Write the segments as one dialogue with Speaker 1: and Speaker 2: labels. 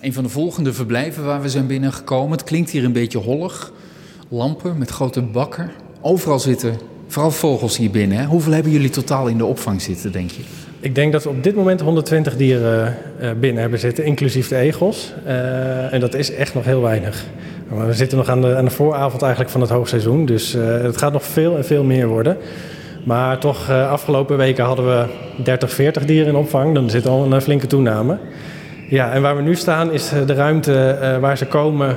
Speaker 1: Een van de volgende verblijven waar we zijn binnengekomen. Het klinkt hier een beetje hollig. Lampen met grote bakken. Overal zitten vooral vogels hier binnen. Hè? Hoeveel hebben jullie totaal in de opvang zitten, denk je?
Speaker 2: Ik denk dat we op dit moment 120 dieren uh, binnen hebben zitten, inclusief de egels. Uh, en dat is echt nog heel weinig. We zitten nog aan de, aan de vooravond eigenlijk van het hoogseizoen. Dus uh, het gaat nog veel en veel meer worden. Maar toch, afgelopen weken hadden we 30, 40 dieren in opvang. Dan zit al een flinke toename. Ja, en waar we nu staan is de ruimte waar ze komen.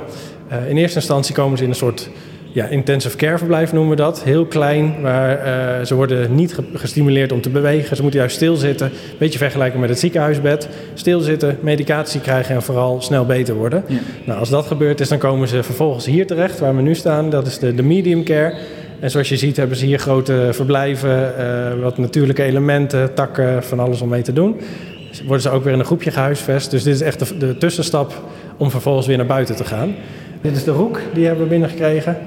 Speaker 2: in eerste instantie komen ze in een soort ja, intensive care verblijf noemen we dat. Heel klein, waar uh, ze worden niet gestimuleerd om te bewegen. Ze moeten juist stilzitten. Een beetje vergelijken met het ziekenhuisbed. Stilzitten, medicatie krijgen en vooral snel beter worden. Ja. Nou, als dat gebeurd is, dan komen ze vervolgens hier terecht, waar we nu staan. Dat is de, de medium care. En zoals je ziet hebben ze hier grote verblijven, uh, wat natuurlijke elementen, takken, van alles om mee te doen. Worden ze ook weer in een groepje gehuisvest. Dus dit is echt de, de tussenstap om vervolgens weer naar buiten te gaan. Dit is de roek, die hebben we binnengekregen.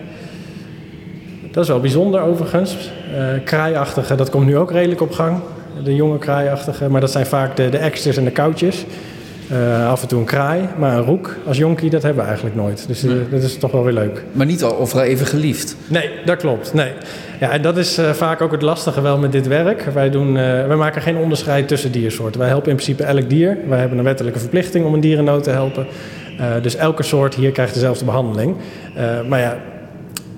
Speaker 2: Dat is wel bijzonder overigens. Uh, kraaiachtige, dat komt nu ook redelijk op gang. De jonge kraaiachtige, maar dat zijn vaak de, de extras en de koutjes. Uh, af en toe een kraai, maar een roek als jonkie, dat hebben we eigenlijk nooit. Dus uh, dat is toch wel weer leuk.
Speaker 1: Maar niet al overal even geliefd?
Speaker 2: Nee, dat klopt. Nee. Ja, en dat is uh, vaak ook het lastige wel met dit werk. Wij, doen, wij maken geen onderscheid tussen diersoorten. Wij helpen in principe elk dier. Wij hebben een wettelijke verplichting om een dierennood te helpen. dus elke soort hier krijgt dezelfde behandeling. maar ja,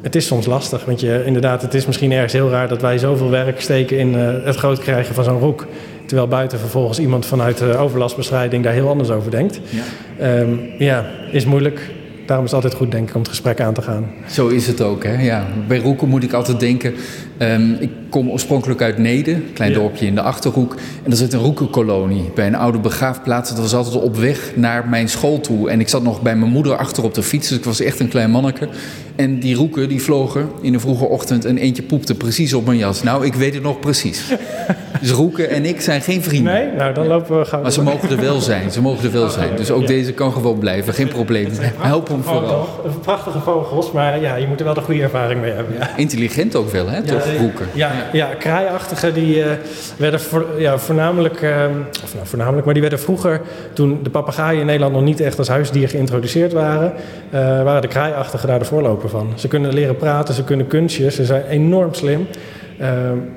Speaker 2: het is soms lastig. Want je, inderdaad, het is misschien ergens heel raar dat wij zoveel werk steken in het groot krijgen van zo'n roek. Terwijl buiten vervolgens iemand vanuit de overlastbestrijding daar heel anders over denkt. Ja, um, ja is moeilijk. Daarom is het altijd goed, denk ik, om het gesprek aan te gaan.
Speaker 1: Zo is het ook, hè? Ja. Bij roeken moet ik altijd denken... Um, ik kom oorspronkelijk uit Nede, een klein ja. dorpje in de Achterhoek. En er zit een roekenkolonie bij een oude begraafplaats. Dat was altijd op weg naar mijn school toe. En ik zat nog bij mijn moeder achter op de fiets, dus ik was echt een klein manneke. En die roeken die vlogen in de vroege ochtend en eentje poepte precies op mijn jas. Nou, ik weet het nog precies. Dus Roeken en ik zijn geen vrienden.
Speaker 2: Nee, nou dan lopen we gauw.
Speaker 1: Maar ze mogen er wel zijn. Ze mogen er wel zijn. Dus ook deze kan gewoon blijven. Geen probleem. Help hem vooral.
Speaker 2: Prachtige vogels, maar ja, je moet er wel de goede ervaring mee hebben. Ja.
Speaker 1: Intelligent ook wel, hè? Toch, Roeken?
Speaker 2: Ja, ja, kraaiachtige die uh, werden voor, ja, voornamelijk, uh, of nou voornamelijk, maar die werden vroeger, toen de papegaaien in Nederland nog niet echt als huisdier geïntroduceerd waren, uh, waren de kraaiachtigen daar de voorloper van. Ze kunnen leren praten, ze kunnen kunstjes, ze zijn enorm slim. Uh,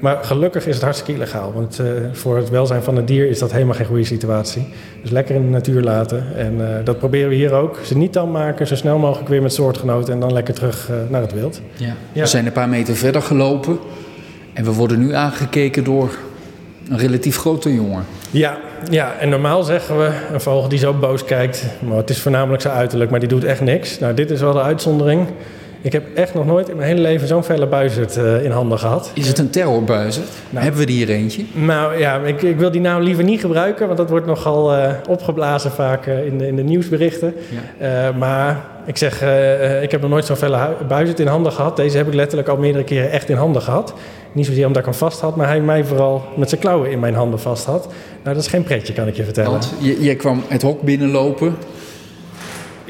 Speaker 2: maar gelukkig is het hartstikke illegaal. Want uh, voor het welzijn van het dier is dat helemaal geen goede situatie. Dus lekker in de natuur laten. En uh, dat proberen we hier ook. Ze niet dan maken, zo snel mogelijk weer met soortgenoten. En dan lekker terug naar het wild.
Speaker 1: Ja. ja. We zijn een paar meter verder gelopen. En we worden nu aangekeken door een relatief grote jongen.
Speaker 2: Ja, ja, en normaal zeggen we een vogel die zo boos kijkt. Maar het is voornamelijk zijn uiterlijk, maar die doet echt niks. Nou, dit is wel de uitzondering. Ik heb echt nog nooit in mijn hele leven zo'n felle buizerd uh, in handen gehad.
Speaker 1: Is het een terrorbuizerd? Nou, Hebben we die hier eentje?
Speaker 2: Nou ja, ik, ik, wil die naam liever niet gebruiken, want dat wordt nogal uh, opgeblazen vaak uh, in, de, in de nieuwsberichten. Ja. maar ik zeg, ik heb nog nooit zo'n felle buizerd in handen gehad. Deze heb ik letterlijk al meerdere keren echt in handen gehad. Niet zozeer omdat ik hem vast had, maar hij mij vooral met zijn klauwen in mijn handen vast had. Nou, dat is geen pretje, kan ik je vertellen.
Speaker 1: Want jij kwam het hok binnenlopen.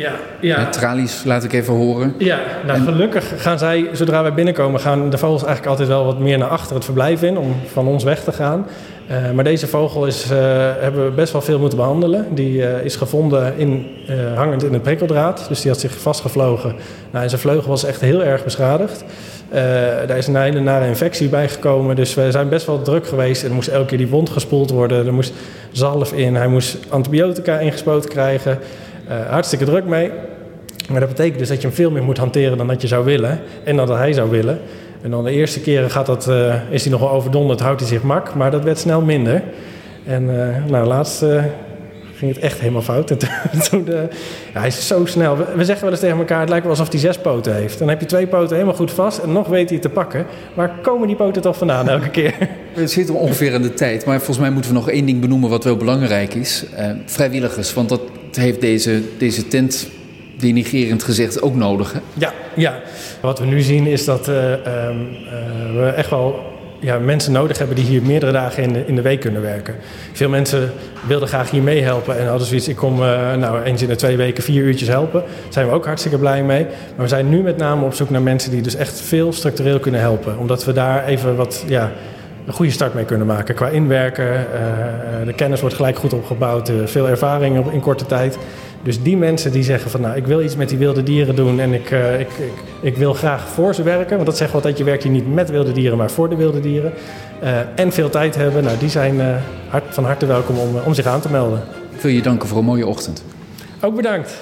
Speaker 2: Ja, ja.
Speaker 1: Tralies laat ik even horen.
Speaker 2: Ja, nou en... gelukkig gaan zij, zodra wij binnenkomen, gaan de vogels eigenlijk altijd wel wat meer naar achter het verblijf in om van ons weg te gaan. Uh, maar deze vogel is, uh, hebben we best wel veel moeten behandelen. Die uh, is gevonden in, hangend in het prikkeldraad. Dus die had zich vastgevlogen. Nou, en zijn vleugel was echt heel erg beschadigd. daar is een hele nare infectie bij gekomen. Dus we zijn best wel druk geweest. En er moest elke keer die wond gespoeld worden. Er moest zalf in. Hij moest antibiotica ingespoten krijgen. Uh, hartstikke druk mee. Maar dat betekent dus dat je hem veel meer moet hanteren dan dat je zou willen. En dan dat hij zou willen. En dan de eerste keren gaat dat, uh, is hij nogal overdonderd, houdt hij zich mak. Maar dat werd snel minder. En uh, nou, laatst ging het echt helemaal fout. En toen, ja, hij is zo snel. We, zeggen wel eens tegen elkaar, het lijkt wel alsof hij zes poten heeft. Dan heb je twee poten helemaal goed vast en nog weet hij het te pakken. Waar komen die poten toch vandaan elke keer?
Speaker 1: We zitten ongeveer in de tijd. Maar volgens mij moeten we nog één ding benoemen wat wel belangrijk is. vrijwilligers, want dat heeft deze, deze tent denigerend gezegd ook nodig.
Speaker 2: Ja, ja, wat we nu zien is dat uh, uh, we echt wel ja, mensen nodig hebben die hier meerdere dagen in de, in de week kunnen werken. Veel mensen wilden graag hier meehelpen en hadden zoiets, ik kom uh, nou, eens in de twee weken vier uurtjes helpen. Daar zijn we ook hartstikke blij mee. Maar we zijn nu met name op zoek naar mensen die dus echt veel structureel kunnen helpen. Omdat we daar even wat... Ja, een goede start mee kunnen maken qua inwerken. Uh, de kennis wordt gelijk goed opgebouwd, uh, veel ervaring op, in korte tijd. Dus die mensen die zeggen van nou, ik wil iets met die wilde dieren doen en ik, ik, ik, ik, wil graag voor ze werken. Want dat zeggen we altijd, je werkt hier niet met wilde dieren, maar voor de wilde dieren. en veel tijd hebben, nou, die zijn hart, van harte welkom om, om zich aan te melden.
Speaker 1: Ik wil je danken voor een mooie ochtend.
Speaker 2: Ook bedankt.